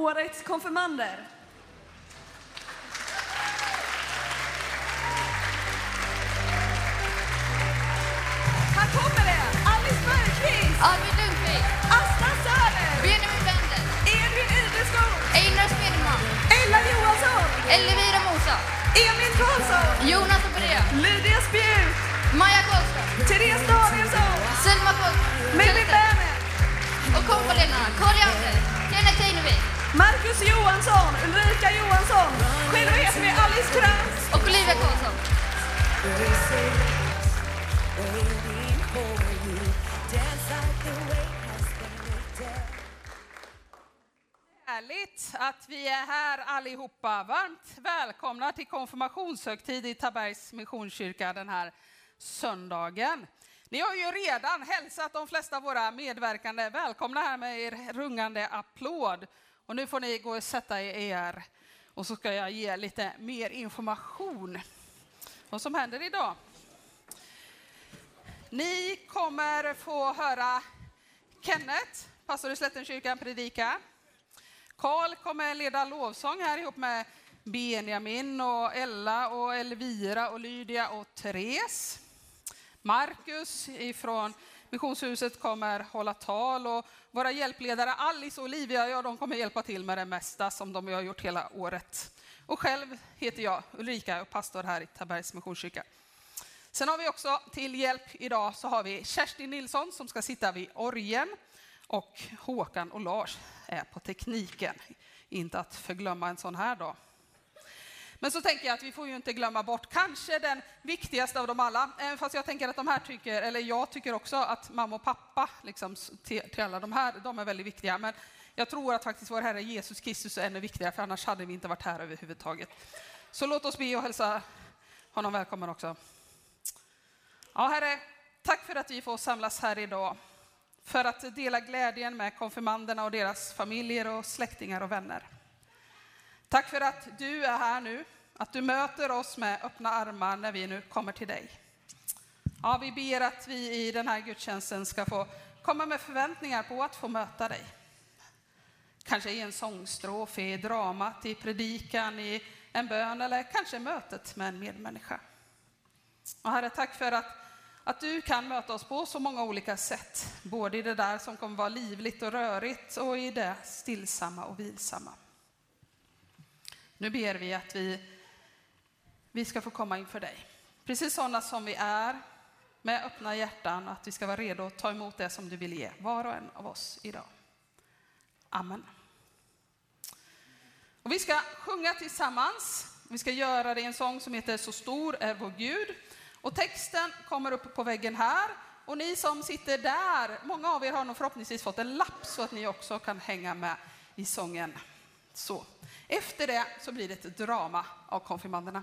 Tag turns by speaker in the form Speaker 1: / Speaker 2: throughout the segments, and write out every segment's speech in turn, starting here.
Speaker 1: årets konfirmander. Här kommer det! Alice Bergqvist,
Speaker 2: Arvid Lundqvist,
Speaker 1: Asta Söder,
Speaker 2: Benjamin Bender,
Speaker 1: Edvin Ideskog,
Speaker 2: Einar Smedman,
Speaker 1: Ella Johansson,
Speaker 2: Elvira Mosa,
Speaker 1: Emil Karlsson,
Speaker 2: Jonas Operea,
Speaker 1: Lydia Spjut,
Speaker 2: Maja Karlström,
Speaker 1: Therese Danielsson,
Speaker 2: Selma Karlström,
Speaker 1: Millie Bennett,
Speaker 2: och kompaledarna Kari Anders, Kenneth Teinevik
Speaker 1: Marcus Johansson, Ulrika Johansson, själv heter vi Alice Krantz.
Speaker 2: och Olivia Karlsson.
Speaker 3: Härligt att vi är här allihopa. Varmt välkomna till konfirmationshögtid i Tabergs Missionskyrka den här söndagen. Ni har ju redan hälsat de flesta av våra medverkande välkomna här med er rungande applåd. Och nu får ni gå och sätta er och så ska jag ge lite mer information vad som händer idag. Ni kommer få höra Kenneth, pastor i Slättenkyrkan, predika. Karl kommer leda lovsång här ihop med Benjamin och Ella och Elvira och Lydia och Therese. Marcus ifrån Missionshuset kommer hålla tal och våra hjälpledare Alice och Olivia, ja, de kommer hjälpa till med det mesta som de har gjort hela året. Och själv heter jag Ulrika och pastor här i Tabergs Missionskyrka. Sen har vi också till hjälp idag så har vi Kerstin Nilsson som ska sitta vid orgeln och Håkan och Lars är på tekniken. Inte att förglömma en sån här dag. Men så tänker jag att vi får ju inte glömma bort kanske den viktigaste av dem alla. Även fast jag tänker att de här tycker, eller jag tycker också att mamma och pappa liksom, till, till alla de här, de är väldigt viktiga. Men jag tror att faktiskt vår Herre Jesus Kristus är ännu viktigare, för annars hade vi inte varit här överhuvudtaget. Så låt oss be och hälsa honom välkommen också. Ja, Herre, tack för att vi får samlas här idag för att dela glädjen med konfirmanderna och deras familjer och släktingar och vänner. Tack för att du är här nu, att du möter oss med öppna armar när vi nu kommer till dig. Ja, vi ber att vi i den här gudstjänsten ska få komma med förväntningar på att få möta dig. Kanske i en sångstrof, i dramat, i predikan, i en bön eller kanske mötet med en medmänniska. Och Herre, tack för att att du kan möta oss på så många olika sätt, både i det där som kommer vara livligt och rörigt och i det stillsamma och vilsamma. Nu ber vi att vi, vi ska få komma inför dig, precis sådana som vi är, med öppna hjärtan, att vi ska vara redo att ta emot det som du vill ge var och en av oss idag. Amen. Och vi ska sjunga tillsammans. Vi ska göra det i en sång som heter Så stor är vår Gud. Och texten kommer upp på väggen här. Och ni som sitter där, många av er har nog förhoppningsvis fått en lapp så att ni också kan hänga med i sången. Så. Efter det så blir det ett drama av konfirmanderna.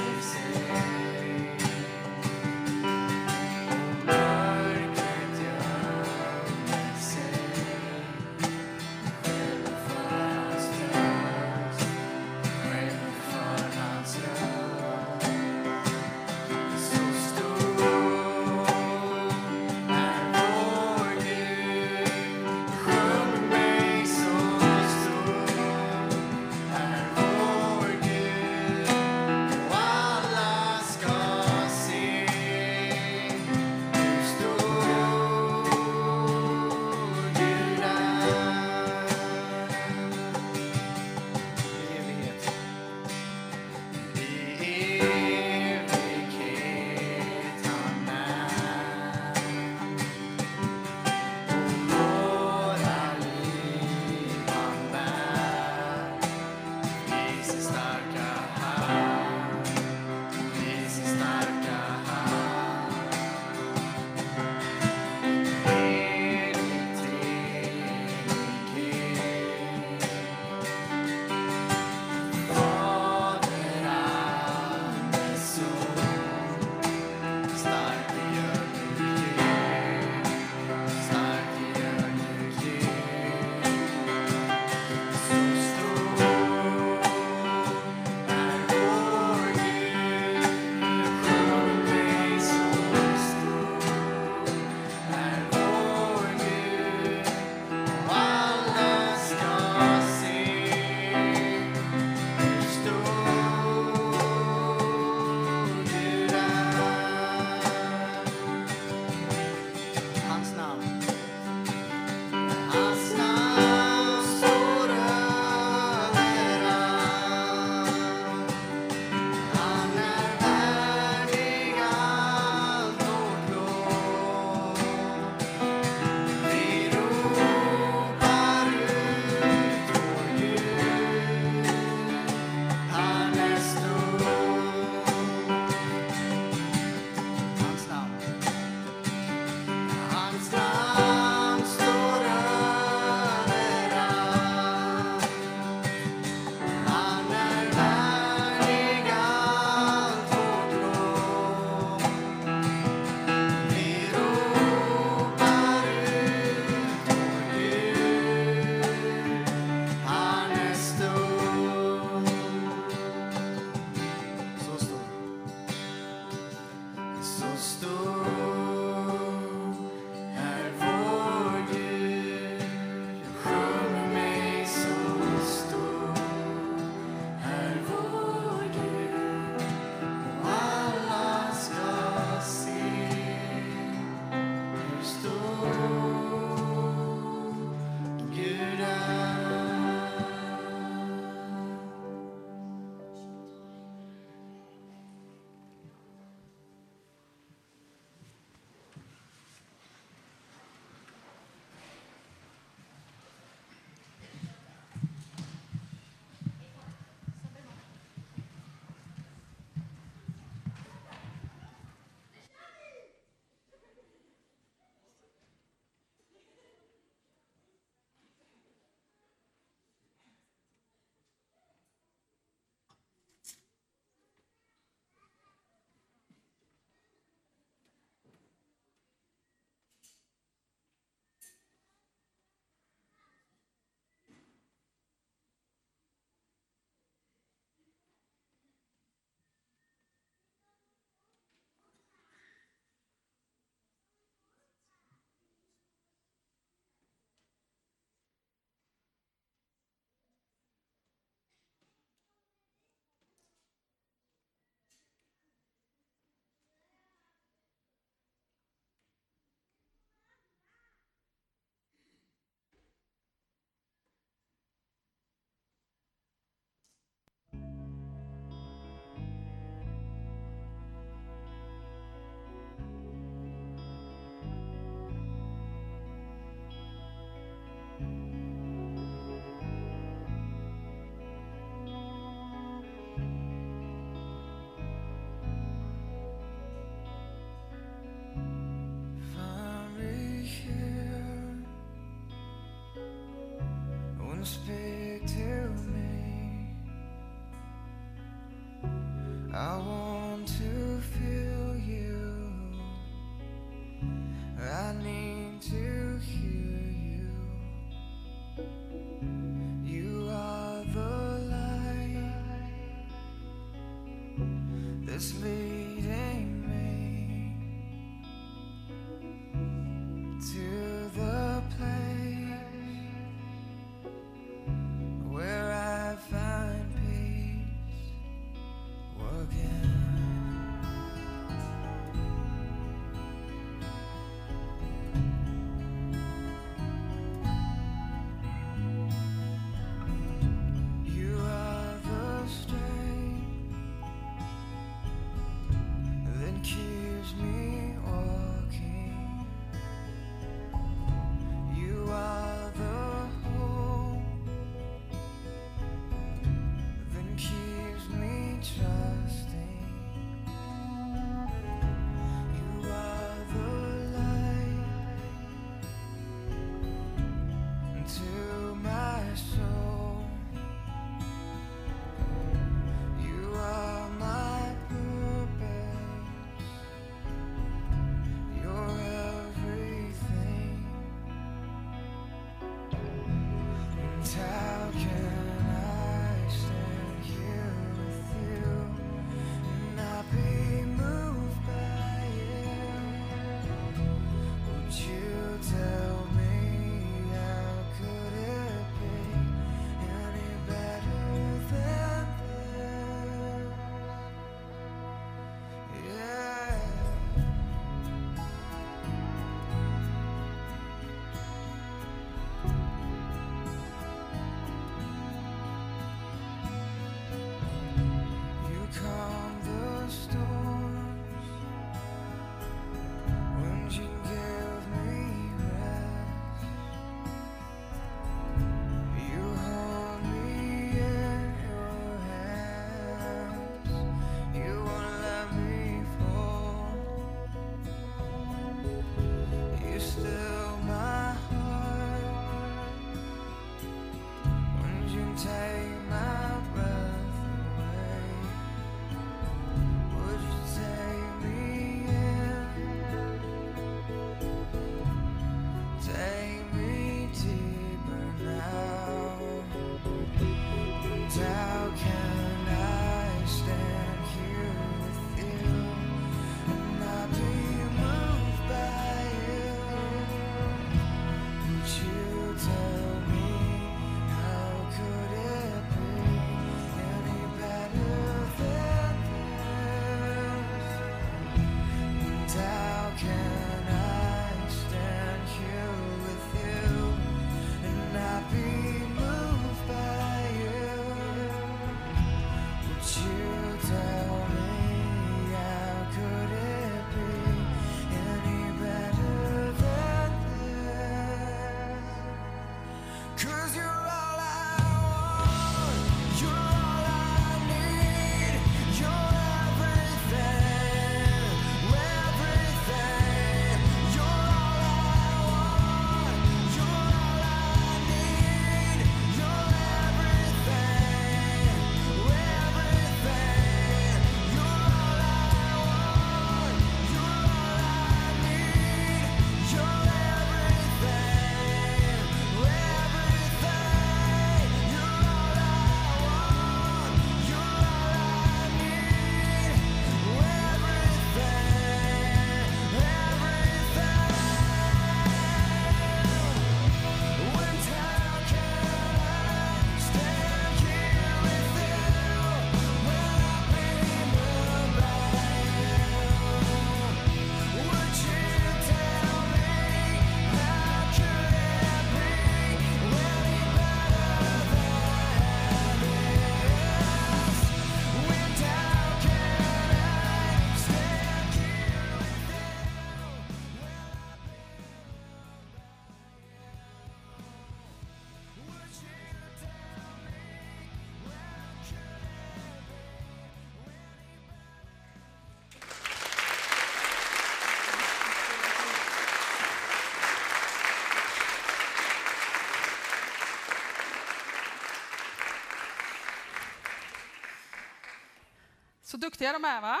Speaker 3: Så duktiga de är va?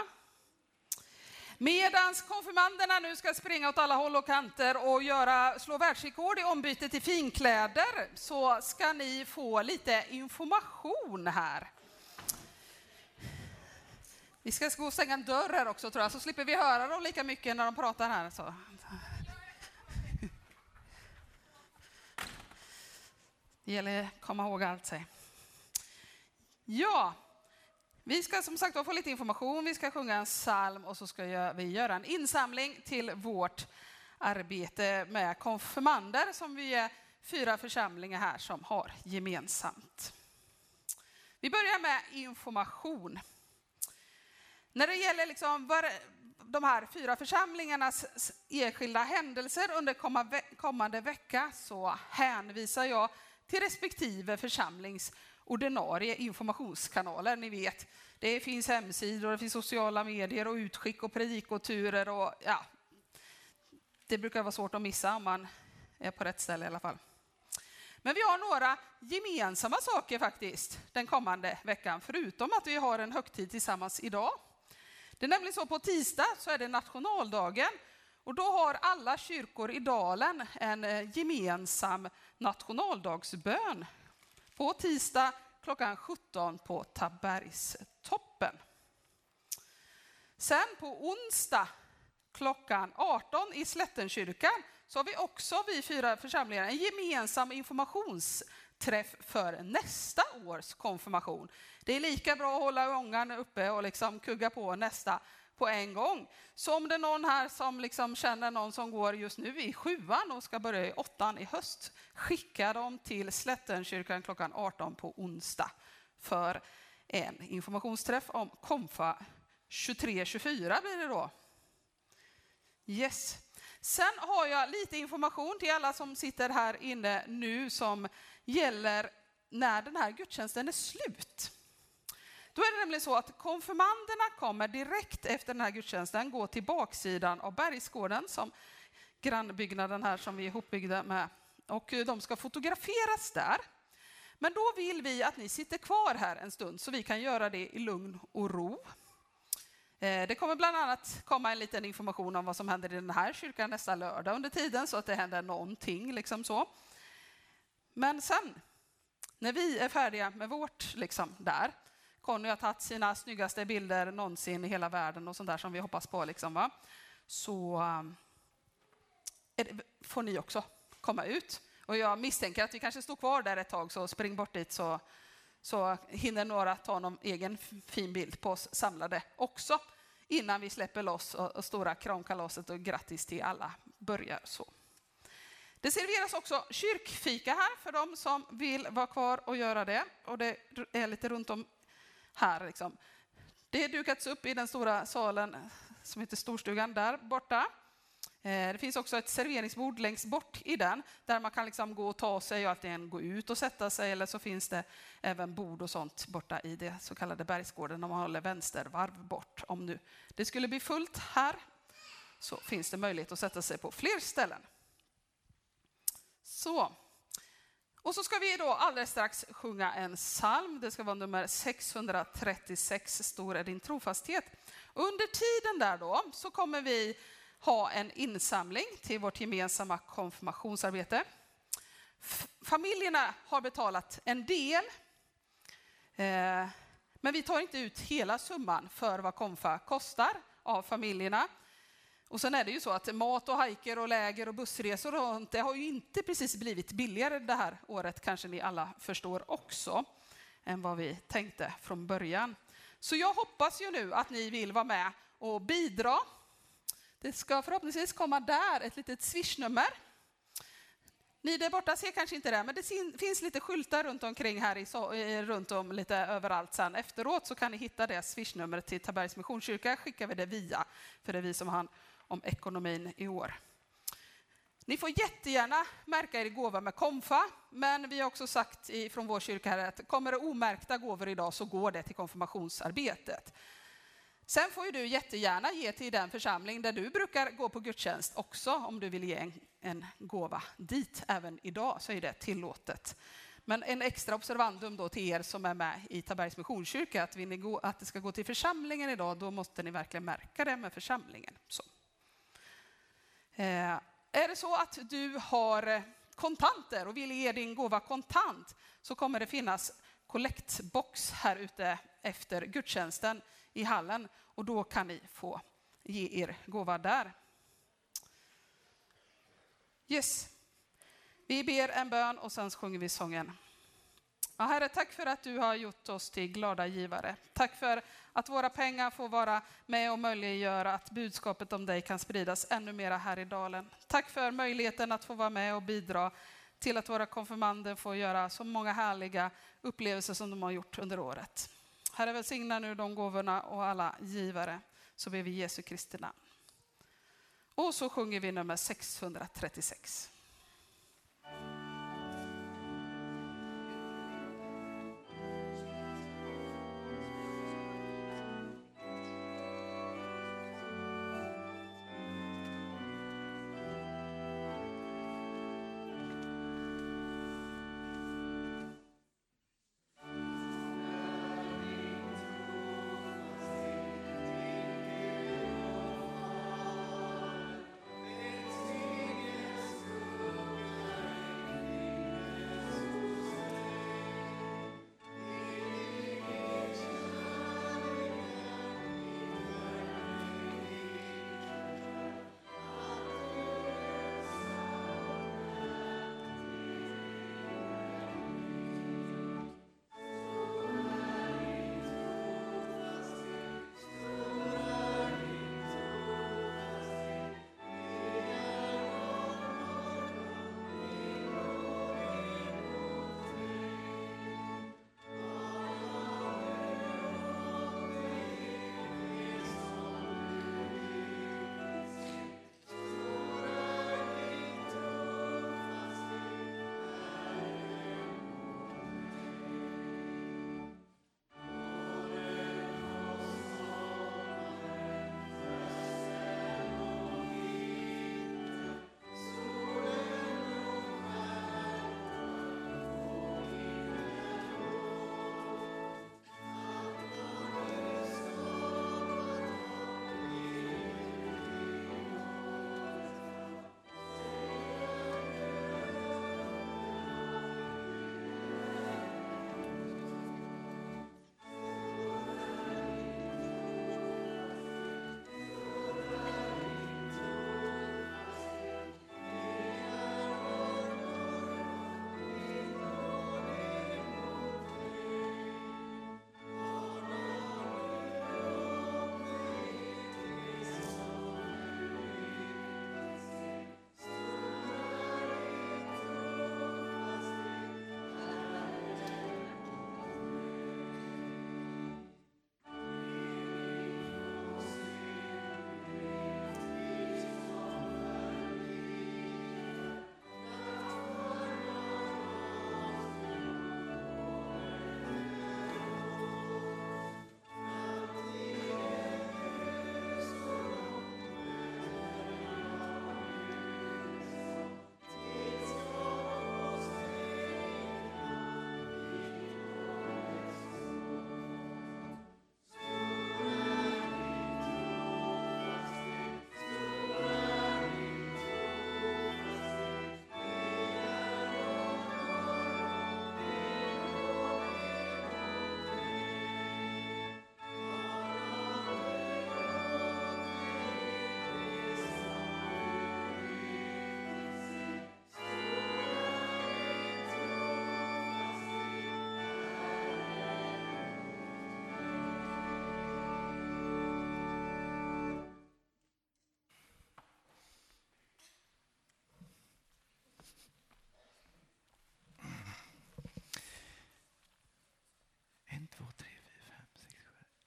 Speaker 3: Medan konfirmanderna nu ska springa åt alla håll och kanter och göra, slå världsrekord i ombyte till finkläder så ska ni få lite information här. Vi ska gå och stänga en dörr här också tror jag, så slipper vi höra dem lika mycket när de pratar här. Så. Det gäller att komma ihåg allt. säg. Ja, vi ska som sagt få lite information, vi ska sjunga en psalm och så ska vi göra en insamling till vårt arbete med konfirmander som vi är fyra församlingar här som har gemensamt. Vi börjar med information. När det gäller liksom var, de här fyra församlingarnas enskilda händelser under kommande vecka så hänvisar jag till respektive församlings ordinarie informationskanaler. Ni vet, det finns hemsidor, det finns sociala medier och utskick och predikoturer och ja, det brukar vara svårt att missa om man är på rätt ställe i alla fall. Men vi har några gemensamma saker faktiskt den kommande veckan, förutom att vi har en högtid tillsammans idag. Det är nämligen så på tisdag så är det nationaldagen och då har alla kyrkor i dalen en eh, gemensam nationaldagsbön på tisdag klockan 17 på Tabergstoppen. Sen på onsdag klockan 18 i Slättenkyrkan så har vi också, vi fyra församlingar, en gemensam informationsträff för nästa års konfirmation. Det är lika bra att hålla ångan uppe och liksom kugga på nästa på en gång. Så om det är någon här som liksom känner någon som går just nu i sjuan och ska börja i åttan i höst, skicka dem till Slättenkyrkan klockan 18 på onsdag för en informationsträff om Konfa 23-24 blir det då. Yes. Sen har jag lite information till alla som sitter här inne nu som gäller när den här gudstjänsten är slut. Då är det nämligen så att konfirmanderna kommer direkt efter den här gudstjänsten gå till baksidan av Bergsgården som grannbyggnaden här som vi är ihopbyggda med och eh, de ska fotograferas där. Men då vill vi att ni sitter kvar här en stund så vi kan göra det i lugn och ro. Eh, det kommer bland annat komma en liten information om vad som händer i den här kyrkan nästa lördag under tiden så att det händer någonting. Liksom så. Men sen, när vi är färdiga med vårt liksom, där, Conny har tagit sina snyggaste bilder någonsin i hela världen och sånt där som vi hoppas på. Liksom, va? Så äh, det, får ni också komma ut. Och jag misstänker att vi kanske står kvar där ett tag, så spring bort dit så, så hinner några ta någon egen fin bild på oss samlade också innan vi släpper loss och, och stora kramkalaset och grattis till alla börjar så. Det serveras också kyrkfika här för de som vill vara kvar och göra det. Och det är lite runt om här. Liksom. Det har dukats upp i den stora salen som heter Storstugan där borta. Eh, det finns också ett serveringsbord längst bort i den där man kan liksom gå och ta sig och antingen gå ut och sätta sig eller så finns det även bord och sånt borta i det så kallade Bergsgården om man håller vänstervarv bort. Om nu det skulle bli fullt här så finns det möjlighet att sätta sig på fler ställen. Så. Och så ska vi då alldeles strax sjunga en psalm. Det ska vara nummer 636, Stor är din trofasthet. Under tiden där då så kommer vi ha en insamling till vårt gemensamma konfirmationsarbete. Familjerna har betalat en del, eh, men vi tar inte ut hela summan för vad konfa kostar av familjerna. Och sen är det ju så att mat och hajker och läger och bussresor och sånt, det har ju inte precis blivit billigare det här året, kanske ni alla förstår också, än vad vi tänkte från början. Så jag hoppas ju nu att ni vill vara med och bidra. Det ska förhoppningsvis komma där ett litet swishnummer. Ni där borta ser kanske inte det, men det finns lite skyltar runt omkring här, i, eh, runt om lite överallt sen. Efteråt så kan ni hitta det swishnumret till Tabergs Missionskyrka, skickar vi det via, för det är vi som har om ekonomin i år. Ni får jättegärna märka er gåva med konfa, men vi har också sagt från vår kyrka här att kommer det omärkta gåvor idag så går det till konfirmationsarbetet. Sen får ju du jättegärna ge till den församling där du brukar gå på gudstjänst också om du vill ge en, en gåva dit även idag så är det tillåtet. Men en extra observandum då till er som är med i Tabergs Missionskyrka att vill ni gå, att det ska gå till församlingen idag då måste ni verkligen märka det med församlingen. Så. Eh, är det så att du har eh, kontanter och vill ge din gåva kontant så kommer det finnas kollektbox här ute efter gudstjänsten i hallen och då kan ni få ge er gåva där. Yes. Vi ber en bön och sen sjunger vi sången. Ja, herre, tack för att du har gjort oss till glada givare. Tack för att våra pengar får vara med och möjliggöra att budskapet om dig kan spridas ännu mera här i dalen. Tack för möjligheten att få vara med och bidra till att våra konfirmander får göra så många härliga upplevelser som de har gjort under året. Herre, välsigna nu de gåvorna och alla givare, så ber vi Jesu Kristi namn. Och så sjunger vi nummer 636.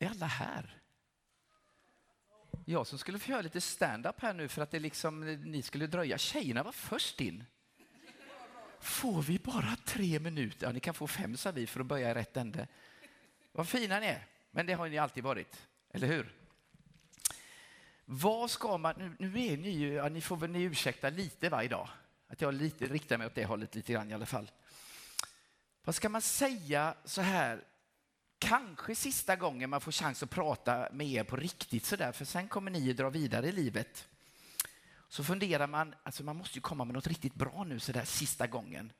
Speaker 4: Är alla här? Jag som skulle få göra lite stand-up här nu för att det liksom, ni skulle dröja. Tjejerna var först in. Får vi bara tre minuter? Ja, ni kan få fem sa vi för att börja i rätt ände. Vad fina ni är. Men det har ni alltid varit, eller hur? Vad ska man, nu, nu är ni ju, ja, ni får väl ni ursäkta lite varje dag. Att jag lite, riktar mig åt det hållet lite grann i alla fall. Vad ska man säga så här, kanske sista gången man får chans att prata med er på riktigt sådär, för sen kommer ni att dra vidare i livet. Så funderar man, alltså man måste ju komma med något riktigt bra nu så där sista gången.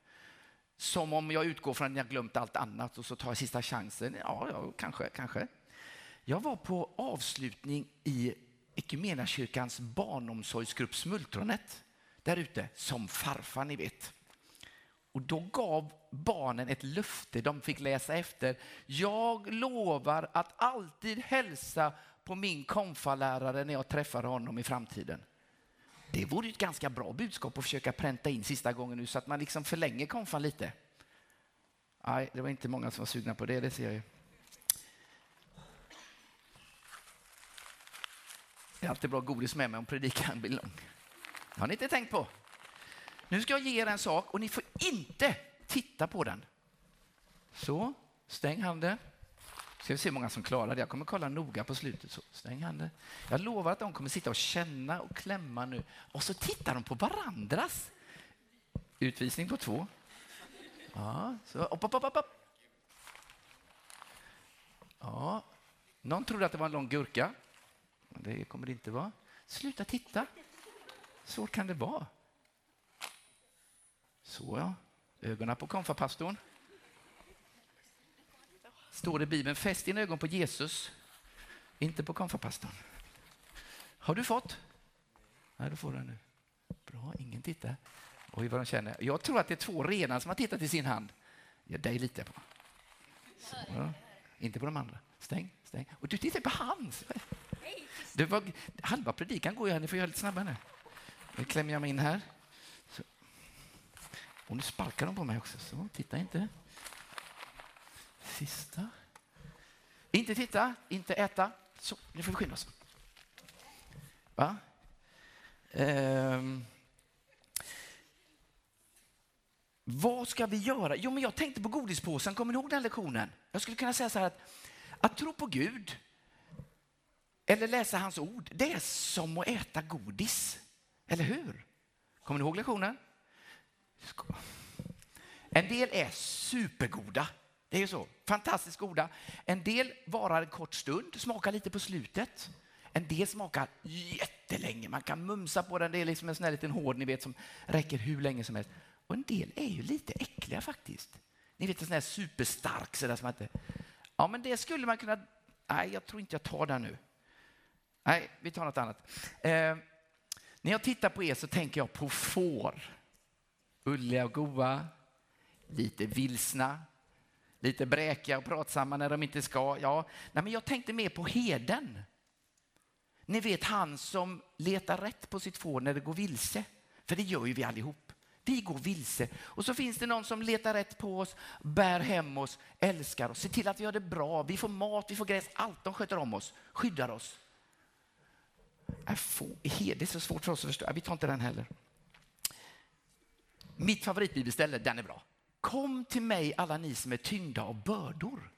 Speaker 4: Som om jag utgår från att ni har glömt allt annat och så tar jag sista chansen. Ja, ja kanske, kanske. Jag var på avslutning i Equmeniakyrkans barnomsorgsgrupp Smultronet där ute, som farfar ni vet. Och då gav barnen ett löfte de fick läsa efter. Jag lovar att alltid hälsa på min konfalärare när jag träffar honom i framtiden. Det vore ett ganska bra budskap att försöka pränta in sista gången nu så att man liksom förlänger konfan lite. Nej, det var inte många som var sugna på det, det ser jag ju. Det är alltid bra godis med mig om predikan blir lång. har ni inte tänkt på. Nu ska jag ge er en sak och ni får inte titta på den. Så, stäng handen. Ska vi se hur många som klarar det. Jag kommer kolla noga på slutet. Så, stäng handen. Jag lovar att de kommer sitta och känna och klämma nu. Och så tittar de på varandras. Utvisning på två. Ja, så upp, upp, upp, upp. Ja, någon trodde att det var en lång gurka. Det kommer det inte vara. Sluta titta. Så kan det vara. Så ja, ögonen på konfapastorn. Står det i Bibeln, fäst dina ögon på Jesus, inte på konfapastorn. Har du fått? Nej, då får du den nu. Bra, ingen tittar. Oj, vad de känner. Jag tror att det är två renar som har tittat i sin hand. Ja, dig litar jag på. Så, ja. Inte på de andra. Stäng, stäng. Och du tittar på hans. Det var, halva predikan går ju här, ni får göra lite snabbare nu. Nu klämmer jag mig in här. Och nu sparkar de på mig också, så titta inte. Sista. Inte titta, inte äta. Så, nu får vi skynda oss. Va? Ehm. Vad ska vi göra? Jo, men jag tänkte på godispåsen. Kommer ni ihåg den lektionen? Jag skulle kunna säga så här att, att tro på Gud eller läsa hans ord, det är som att äta godis. Eller hur? Kommer ni ihåg lektionen? En del är supergoda. Det är ju så. Fantastiskt goda. En del varar en kort stund, smakar lite på slutet. En del smakar jättelänge. Man kan mumsa på den. Det är liksom en sån här liten hård ni vet som räcker hur länge som helst. Och en del är ju lite äckliga faktiskt. Ni vet en sån här superstark så där som man inte... Ja, men det skulle man kunna... Nej, jag tror inte jag tar den nu. Nej, vi tar något annat. Eh, när jag tittar på er så tänker jag på får. Ulliga och goa, lite vilsna, lite bräkiga och pratsamma när de inte ska. Ja, nej, men jag tänkte mer på heden. Ni vet han som letar rätt på sitt får när det går vilse. För det gör ju vi allihop. Vi går vilse. Och så finns det någon som letar rätt på oss, bär hem oss, älskar oss, ser till att vi har det bra. Vi får mat, vi får gräs, allt. De sköter om oss, skyddar oss. Äh, det är så svårt för oss att förstå. Äh, vi tar inte den heller. Mitt favoritbibelställe, den är bra. Kom till mig alla ni som är tyngda av bördor.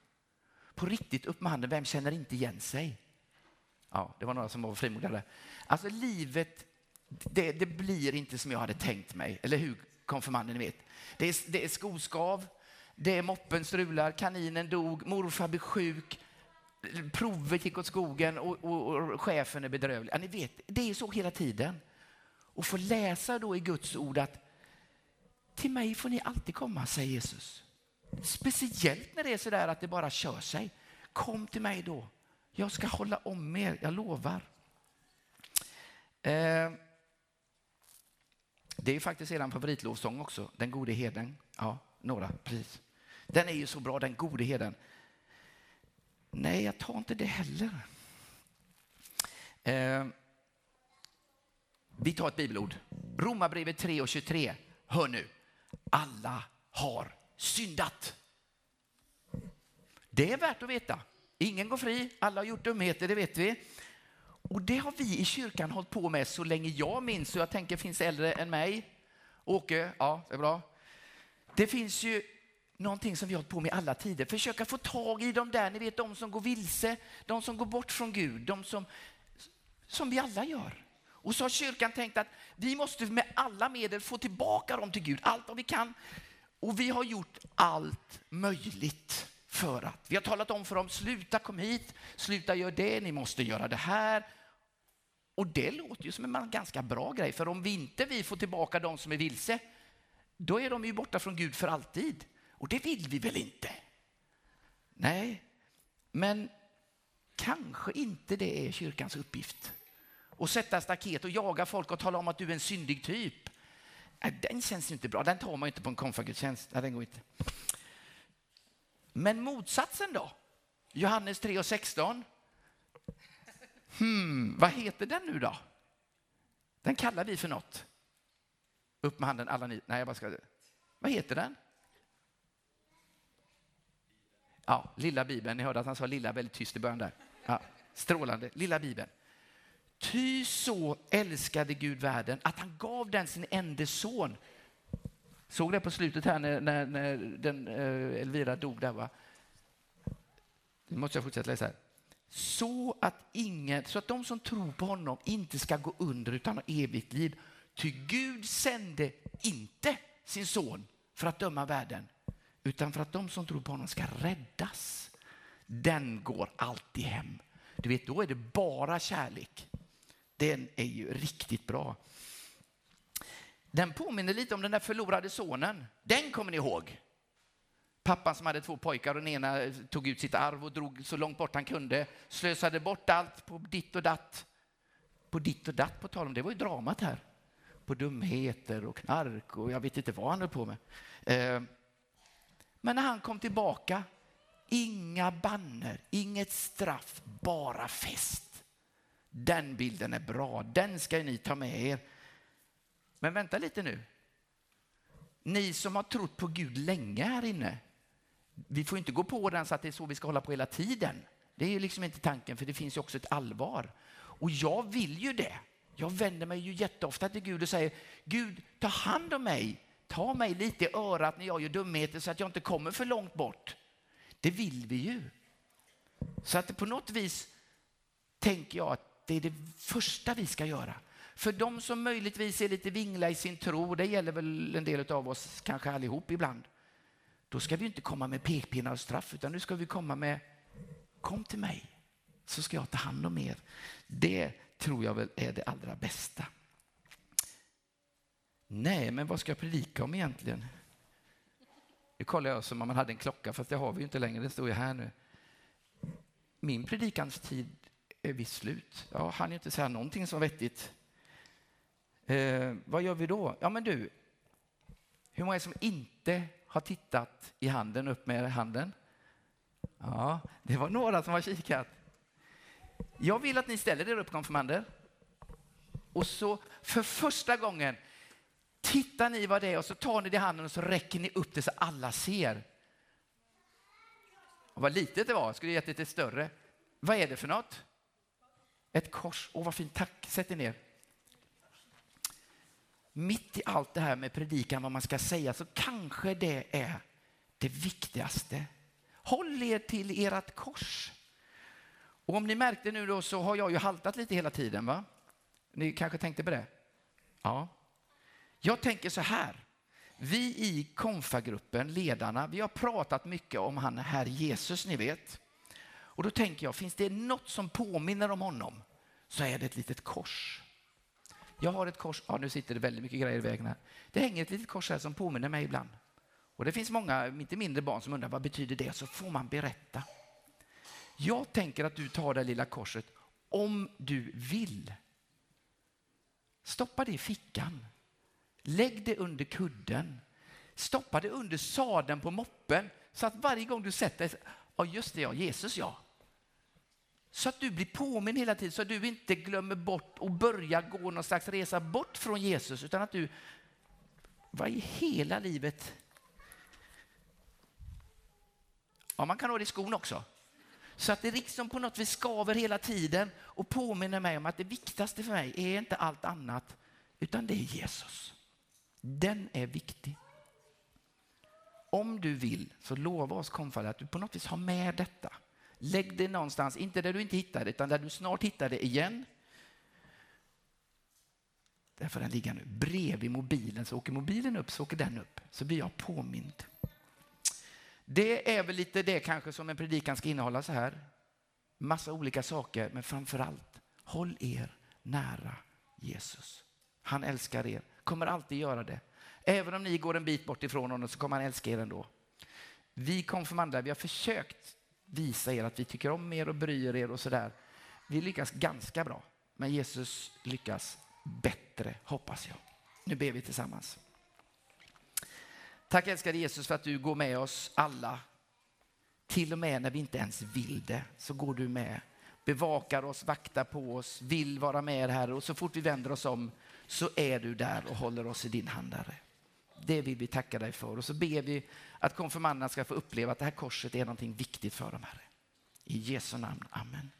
Speaker 4: På riktigt, upp med handen, vem känner inte igen sig? Ja, det var några som var frimodiga Alltså livet, det, det blir inte som jag hade tänkt mig. Eller hur, konfirmanden, ni vet. Det är, det är skoskav, det är moppen strular, kaninen dog, morfar blev sjuk, provet gick åt skogen och, och, och chefen är bedrövlig. Ja, ni vet, det är så hela tiden. Och få läsa då i Guds ord att till mig får ni alltid komma, säger Jesus. Speciellt när det är så där att det bara kör sig. Kom till mig då. Jag ska hålla om er, jag lovar. Eh, det är ju faktiskt er favoritlovsång också, Den gode heden. Ja, några, precis. Den är ju så bra, Den gode heden. Nej, jag tar inte det heller. Eh, vi tar ett bibelord. Romarbrevet 3 och 23. Hör nu. Alla har syndat. Det är värt att veta. Ingen går fri, alla har gjort dumheter, det vet vi. Och det har vi i kyrkan hållit på med så länge jag minns, och jag tänker finns äldre än mig. Åke, ja, det är bra. Det finns ju någonting som vi har hållit på med i alla tider. Försöka få tag i de där, ni vet de som går vilse, de som går bort från Gud, de som, som vi alla gör. Och så har kyrkan tänkt att vi måste med alla medel få tillbaka dem till Gud, allt vad vi kan. Och vi har gjort allt möjligt för att. Vi har talat om för dem, sluta kom hit, sluta gör det, ni måste göra det här. Och det låter ju som en ganska bra grej, för om vi inte vi får tillbaka de som är vilse, då är de ju borta från Gud för alltid. Och det vill vi väl inte? Nej, men kanske inte det är kyrkans uppgift. Och sätta staket och jaga folk och tala om att du är en syndig typ. Äh, den känns ju inte bra. Den tar man ju inte på en konfagudstjänst. Nej, den går inte. Men motsatsen då? Johannes 3 och 16. Hmm, vad heter den nu då? Den kallar vi för något. Upp med handen alla ni. Nej, jag bara ska... Vad heter den? Ja, lilla bibeln. Ni hörde att han sa lilla väldigt tyst i början där. Ja, strålande. Lilla bibeln. Ty så älskade Gud världen att han gav den sin enda son. Såg det på slutet här när, när, när den, eh, Elvira dog där va? Nu måste jag fortsätta läsa här. Så att, ingen, så att de som tror på honom inte ska gå under utan ha evigt liv. Ty Gud sände inte sin son för att döma världen utan för att de som tror på honom ska räddas. Den går alltid hem. Du vet, då är det bara kärlek. Den är ju riktigt bra. Den påminner lite om den där förlorade sonen. Den kommer ni ihåg? Pappan som hade två pojkar och den ena tog ut sitt arv och drog så långt bort han kunde. Slösade bort allt på ditt och datt. På ditt och datt på tal om, det var ju dramat här. På dumheter och knark och jag vet inte vad han höll på med. Eh, men när han kom tillbaka, inga banner, inget straff, bara fest. Den bilden är bra, den ska ni ta med er. Men vänta lite nu. Ni som har trott på Gud länge här inne, vi får inte gå på den så att det är så vi ska hålla på hela tiden. Det är ju liksom inte tanken, för det finns ju också ett allvar. Och jag vill ju det. Jag vänder mig ju jätteofta till Gud och säger, Gud, ta hand om mig. Ta mig lite i örat när jag gör dumheter så att jag inte kommer för långt bort. Det vill vi ju. Så att på något vis tänker jag att det är det första vi ska göra. För de som möjligtvis är lite vingla i sin tro, det gäller väl en del av oss, kanske allihop ibland, då ska vi inte komma med pekpinnar och straff, utan nu ska vi komma med kom till mig så ska jag ta hand om er. Det tror jag väl är det allra bästa. Nej, men vad ska jag predika om egentligen? Nu kollar jag som om man hade en klocka, fast det har vi ju inte längre, det står ju här nu. Min predikanstid är vi slut. Jag hann inte säga någonting som vettigt. Eh, vad gör vi då? Ja, men du, hur många är som inte har tittat i handen, upp med handen? Ja, det var några som har kikat. Jag vill att ni ställer er upp, konfirmander. Och så för första gången tittar ni vad det är och så tar ni det i handen och så räcker ni upp det så alla ser. Och vad litet det var, skulle gett lite större. Vad är det för något? Ett kors. Åh, vad fint. Tack. Sätt er ner. Mitt i allt det här med predikan, vad man ska säga, så kanske det är det viktigaste. Håll er till ert kors. Och om ni märkte nu då så har jag ju haltat lite hela tiden, va? Ni kanske tänkte på det? Ja. Jag tänker så här. Vi i konfagruppen, ledarna, vi har pratat mycket om han här Jesus, ni vet. Och då tänker jag, finns det något som påminner om honom så är det ett litet kors. Jag har ett kors, ja nu sitter det väldigt mycket grejer i vägen här. Det hänger ett litet kors här som påminner mig ibland. Och det finns många, inte mindre barn som undrar vad betyder det? Så får man berätta. Jag tänker att du tar det lilla korset om du vill. Stoppa det i fickan. Lägg det under kudden. Stoppa det under sadeln på moppen så att varje gång du sätter dig, ja just det ja, Jesus ja. Så att du blir påminn hela tiden så att du inte glömmer bort och börjar gå någon slags resa bort från Jesus utan att du, vad i hela livet? Ja, man kan ha det i skon också. Så att det liksom på något vis skaver hela tiden och påminner mig om att det viktigaste för mig är inte allt annat utan det är Jesus. Den är viktig. Om du vill så lova oss konfallare att du på något vis har med detta. Lägg det någonstans, inte där du inte hittar det utan där du snart hittar det igen. Där får den ligga nu. Bredvid mobilen, så åker mobilen upp så åker den upp. Så blir jag påmind. Det är väl lite det kanske som en predikan ska innehålla så här. Massa olika saker, men framför allt håll er nära Jesus. Han älskar er, kommer alltid göra det. Även om ni går en bit bort ifrån honom så kommer han älska er ändå. Vi konfirmander, vi har försökt visa er att vi tycker om er och bryr er och sådär. Vi lyckas ganska bra, men Jesus lyckas bättre, hoppas jag. Nu ber vi tillsammans. Tack älskade Jesus för att du går med oss alla. Till och med när vi inte ens vill det så går du med. Bevakar oss, vaktar på oss, vill vara med här. och så fort vi vänder oss om så är du där och håller oss i din hand Herre. Det vill vi tacka dig för och så ber vi att konfirmanderna ska få uppleva att det här korset är någonting viktigt för dem Herre. I Jesu namn, Amen.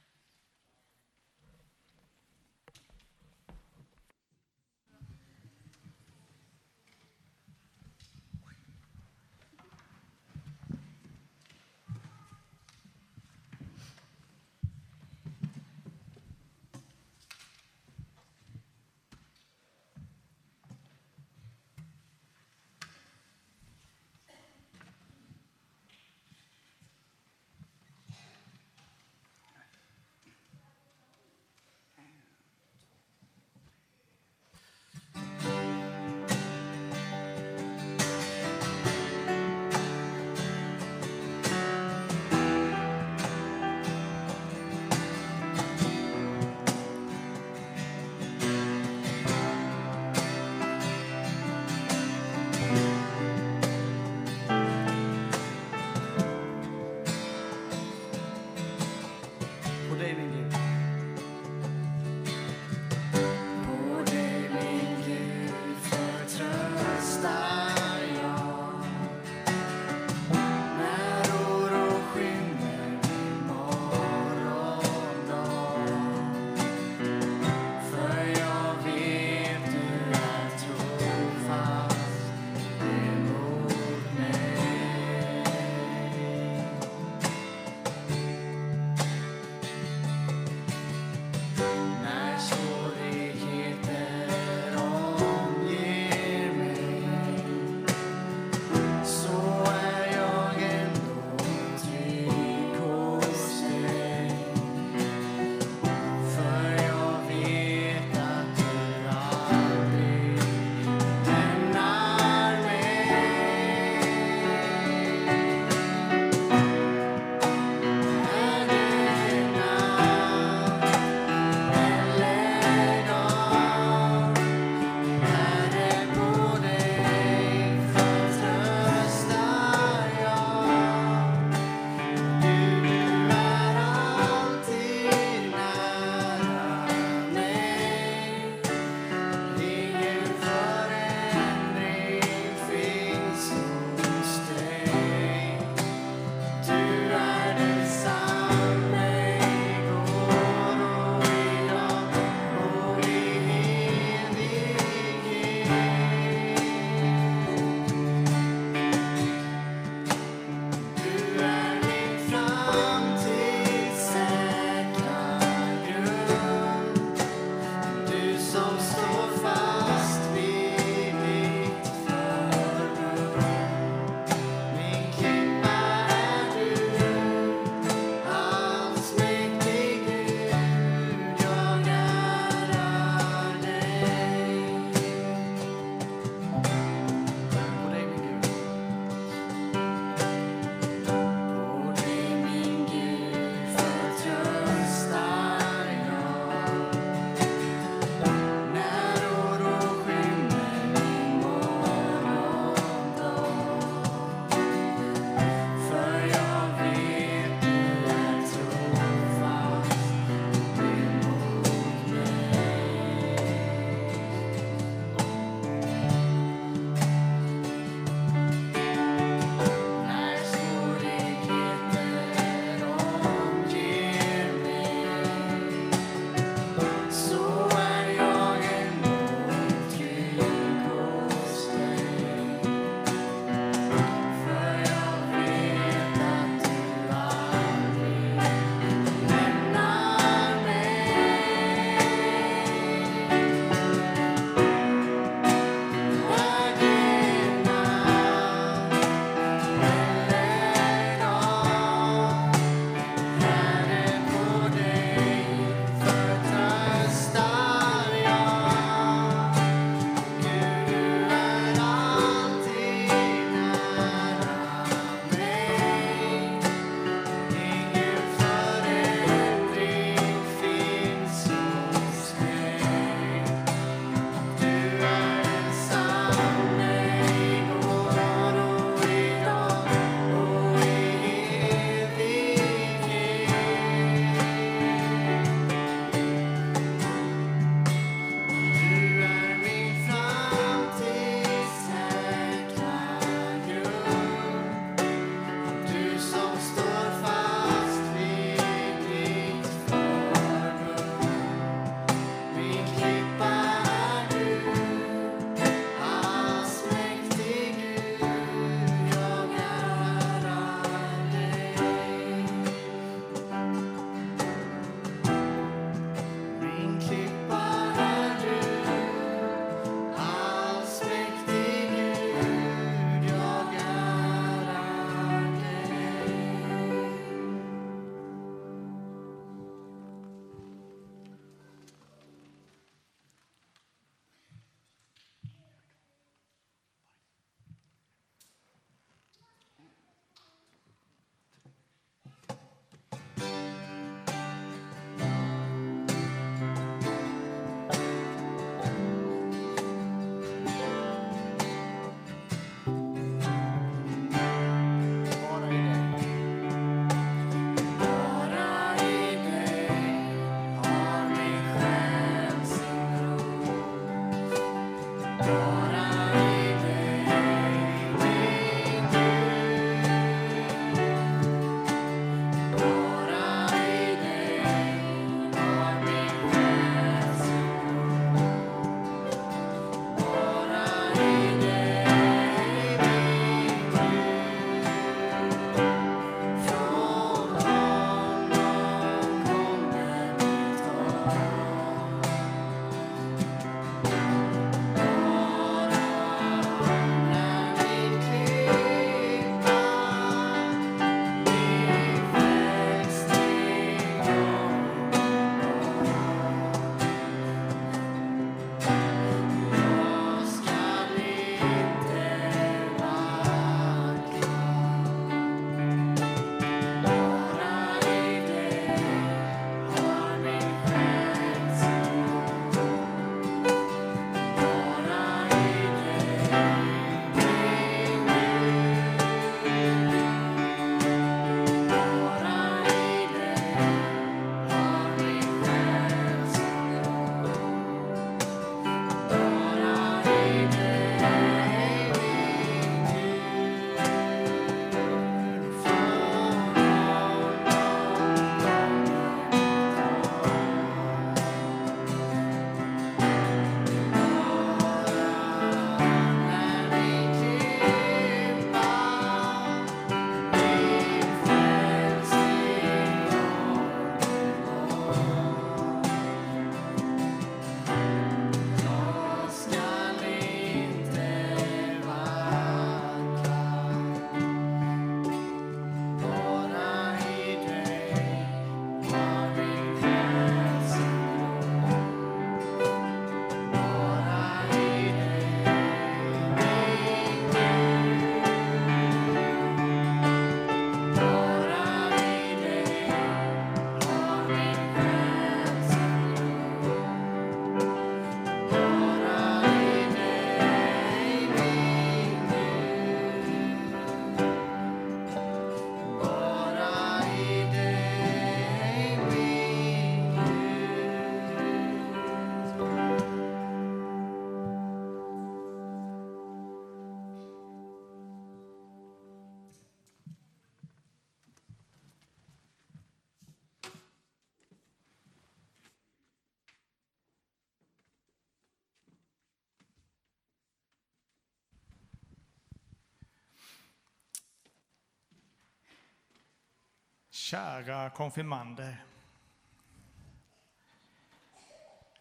Speaker 5: Kära konfirmander.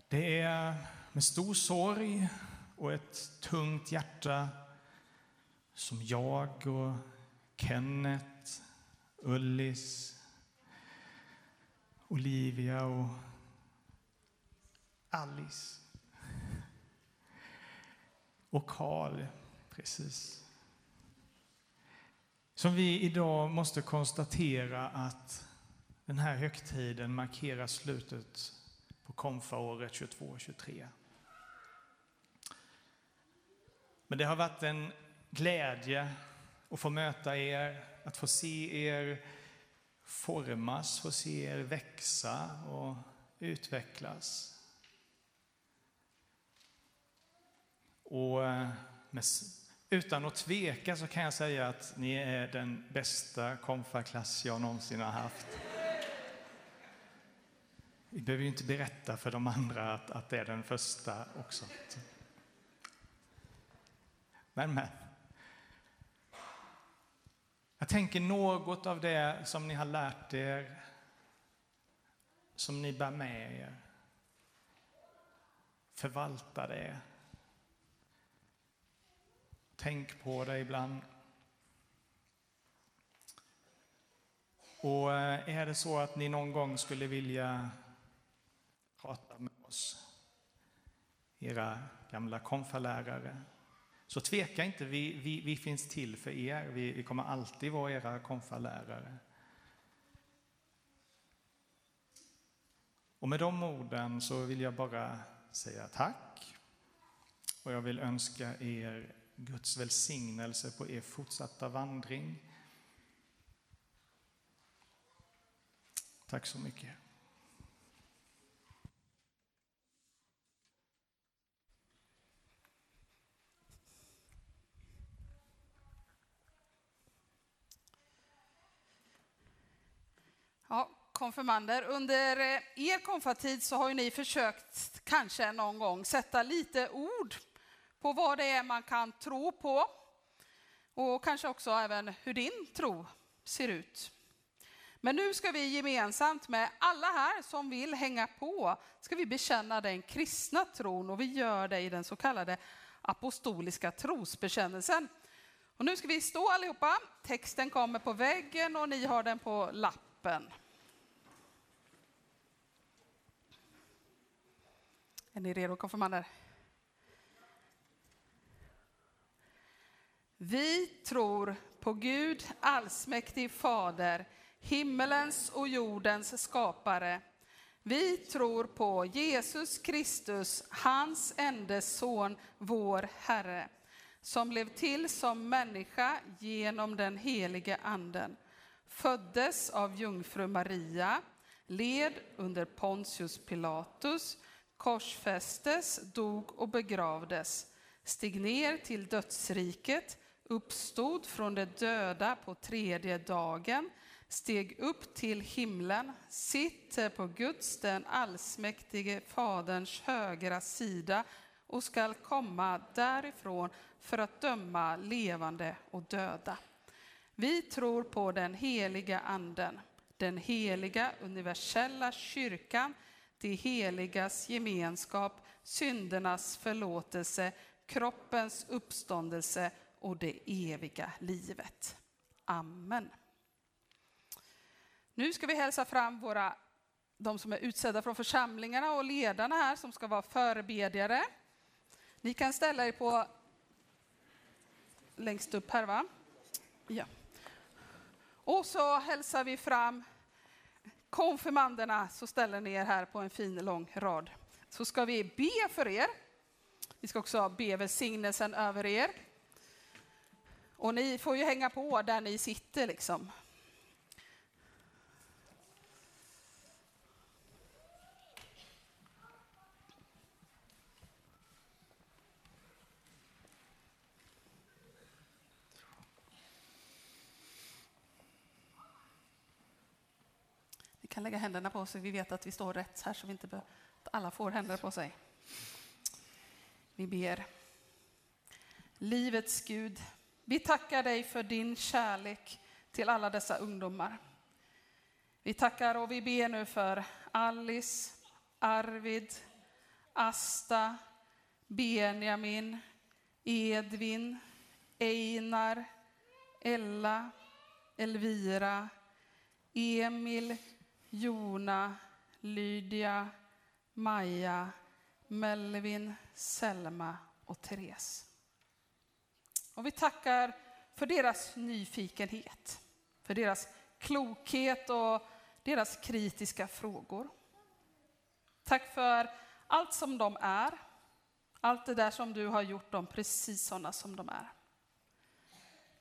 Speaker 5: Det är med stor sorg och ett tungt hjärta som jag och Kenneth, Ullis, Olivia och Alice och Karl, precis. Som vi idag måste konstatera att den här högtiden markerar slutet på konfaåret 22-23. Men det har varit en glädje att få möta er, att få se er formas, få se er växa och utvecklas. Och eh, med, utan att tveka så kan jag säga att ni är den bästa konfaklass jag någonsin har haft. Vi behöver ju inte berätta för de andra att, att det är den första också. Men, men. Jag tänker något av det som ni har lärt er, som ni bär med er. Förvalta det. Tänk på det ibland. Och eh, är det så att ni någon gång skulle vilja prata med oss, era gamla konfalärare, så tveka inte, vi, vi, vi finns till för er. Vi, vi kommer alltid vara era konfalärare. Och med de orden så vill jag bara säga tack. Och jag vill önska er Guds välsignelse på er fortsatta vandring. Tack så mycket.
Speaker 3: Ja, konfirmander, under eh, er konfatid så har ju ni försökt kanske någon gång sätta lite ord på vad det är man kan tro på och kanske också även hur din tro ser ut. Men nu ska vi gemensamt med alla här som vill hänga på, ska vi bekänna den kristna tron och vi gör det i den så kallade apostoliska trosbekännelsen. Och nu ska vi stå allihopa, texten kommer på väggen och ni har den på lappen. Är ni redo konfirmander? Vi tror på Gud allsmäktig fader, himmelens och jordens skapare. Vi tror på Jesus Kristus, hans enda son, vår Herre, som blev till som människa genom den helige anden, föddes av jungfru Maria, led under Pontius Pilatus, korsfästes, dog och begravdes, steg ner till dödsriket, uppstod från de döda på tredje dagen, steg upp till himlen, sitter på Guds, den allsmäktige Faderns högra sida och skall komma därifrån för att döma levande och döda. Vi tror på den heliga anden, den heliga universella kyrkan, de heligas gemenskap, syndernas förlåtelse, kroppens uppståndelse och det eviga livet. Amen. Nu ska vi hälsa fram våra, de som är utsedda från församlingarna och ledarna här som ska vara förebedjare. Ni kan ställa er på längst upp här va? Ja. Och så hälsar vi fram konfirmanderna så ställer ni er här på en fin lång rad. Så ska vi be för er. Vi ska också be välsignelsen över er. Och ni får ju hänga på där ni sitter liksom. Ni kan lägga händerna på så Vi vet att vi står rätt här så vi inte be- att alla får händer på sig. Vi ber. Livets Gud, vi tackar dig för din kärlek till alla dessa ungdomar. Vi tackar och vi ber nu för Alice, Arvid, Asta, Benjamin, Edvin, Einar, Ella, Elvira, Emil, Jona, Lydia, Maja, Melvin, Selma och Therese. Och vi tackar för deras nyfikenhet, för deras klokhet och deras kritiska frågor. Tack för allt som de är, allt det där som du har gjort dem precis sådana som de är.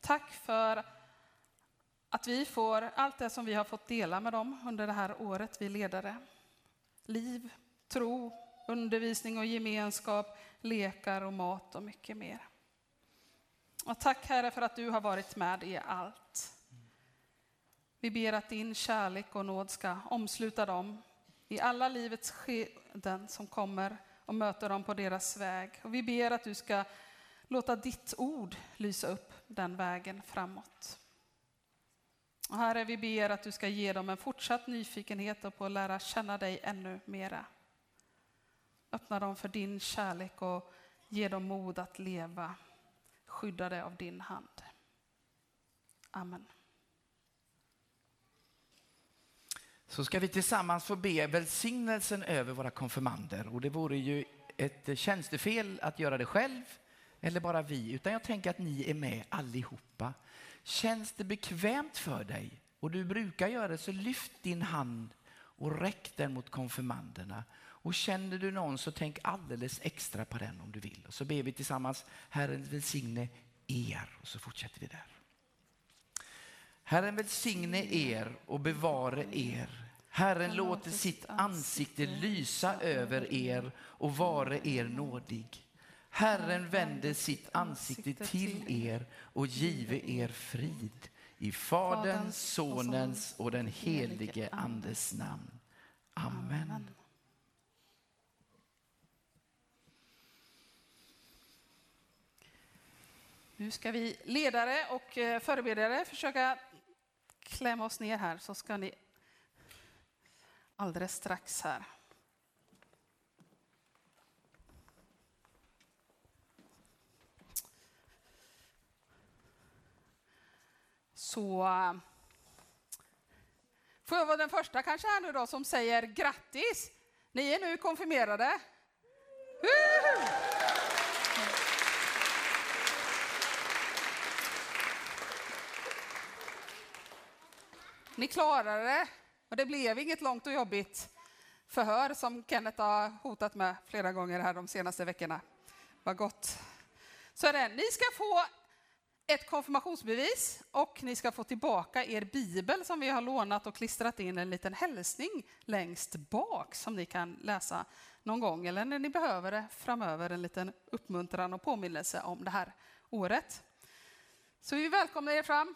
Speaker 3: Tack för att vi får allt det som vi har fått dela med dem under det här året vi ledare. Liv, tro, undervisning och gemenskap, lekar och mat och mycket mer. Och tack Herre för att du har varit med i allt. Vi ber att din kärlek och nåd ska omsluta dem i alla livets skeden som kommer och möter dem på deras väg. Och vi ber att du ska låta ditt ord lysa upp den vägen framåt. Och Herre, vi ber att du ska ge dem en fortsatt nyfikenhet och på att lära känna dig ännu mera. Öppna dem för din kärlek och ge dem mod att leva skyddade av din hand. Amen.
Speaker 4: Så ska vi tillsammans få be välsignelsen över våra konfirmander. Och det vore ju ett tjänstefel att göra det själv eller bara vi, utan jag tänker att ni är med allihopa. Känns det bekvämt för dig och du brukar göra det så lyft din hand och räck den mot konfirmanderna. Och känner du någon så tänk alldeles extra på den om du vill. Och så ber vi tillsammans, Herren välsigne er. Och så fortsätter vi där. Herren välsigne er och bevare er. Herren låter sitt ansikte lysa över er och vare er nådig. Herren vänder sitt ansikte till er och give er frid. I Faderns, Sonens och den helige Andes namn. Amen.
Speaker 3: Nu ska vi ledare och eh, förberedare försöka klämma oss ner här så ska ni alldeles strax här. Så eh, får jag vara den första kanske här nu då som säger grattis. Ni är nu konfirmerade. Woohoo! Ni klarade det och det blev inget långt och jobbigt förhör som Kenneth har hotat med flera gånger här de senaste veckorna. Vad gott. Så är det. Ni ska få ett konfirmationsbevis och ni ska få tillbaka er bibel som vi har lånat och klistrat in en liten hälsning längst bak som ni kan läsa någon gång eller när ni behöver det framöver, en liten uppmuntran och påminnelse om det här året. Så vi välkomnar er fram.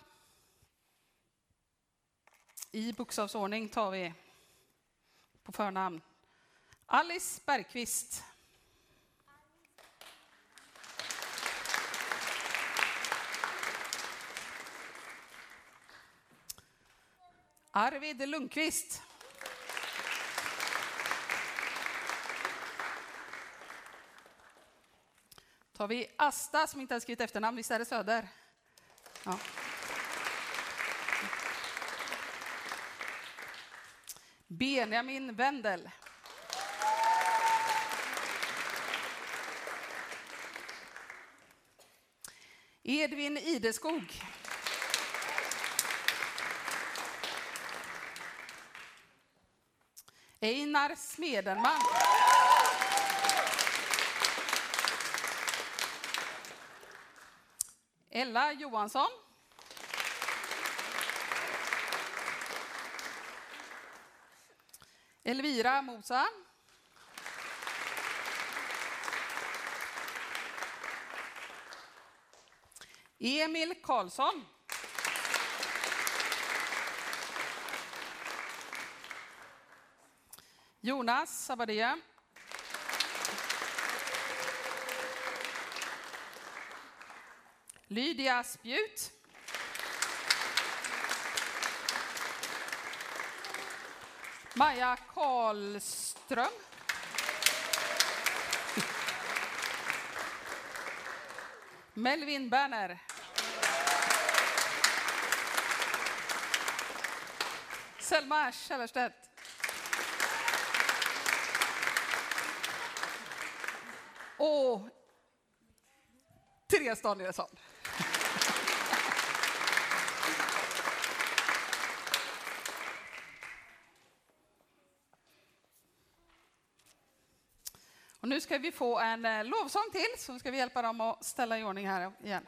Speaker 3: I bokstavsordning tar vi på förnamn Alice Bergqvist. Arvid Lundqvist. tar vi Asta som inte har skrivit efternamn, visst är det Söder? Ja. Benjamin Wendel. Edvin Ideskog. Einar Smedenman. Ella Johansson. Elvira Mosa. Emil Karlsson. Jonas Sabadia. Lydia Spjut. Maja Karlström. Melvin Berner. Selma Källerstedt. Och Therese Danielsson. Nu ska vi få en eh, lovsång till, så ska vi hjälpa dem att ställa i ordning här igen.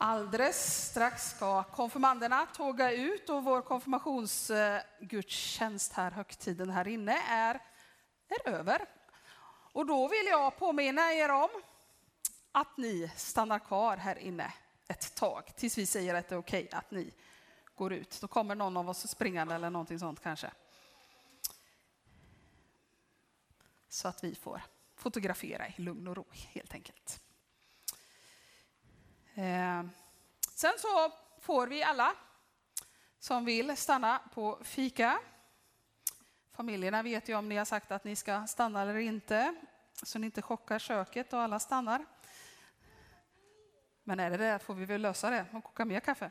Speaker 3: Alldeles strax ska konfirmanderna tåga ut och vår konfirmationsgudstjänst här, högtiden här inne, är, är över. Och då vill jag påminna er om att ni stannar kvar här inne ett tag tills vi säger att det är okej att ni går ut. Då kommer någon av oss springande eller någonting sånt kanske. Så att vi får fotografera i lugn och ro helt enkelt. Eh, sen så får vi alla som vill stanna på fika. Familjerna vet ju om ni har sagt att ni ska stanna eller inte, så ni inte chockar köket och alla stannar. Men är det det får vi väl lösa det och koka mer kaffe.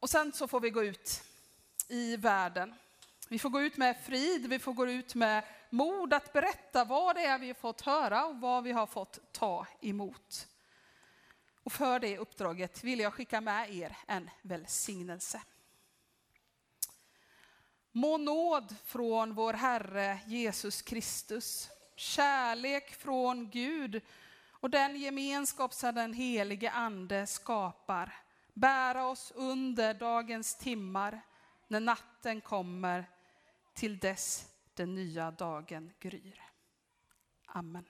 Speaker 3: Och sen så får vi gå ut i världen. Vi får gå ut med frid, vi får gå ut med mod att berätta vad det är vi har fått höra och vad vi har fått ta emot. Och för det uppdraget vill jag skicka med er en välsignelse. Må nåd från vår Herre Jesus Kristus, kärlek från Gud och den gemenskap som den helige Ande skapar bära oss under dagens timmar när natten kommer till dess den nya dagen gryr. Amen.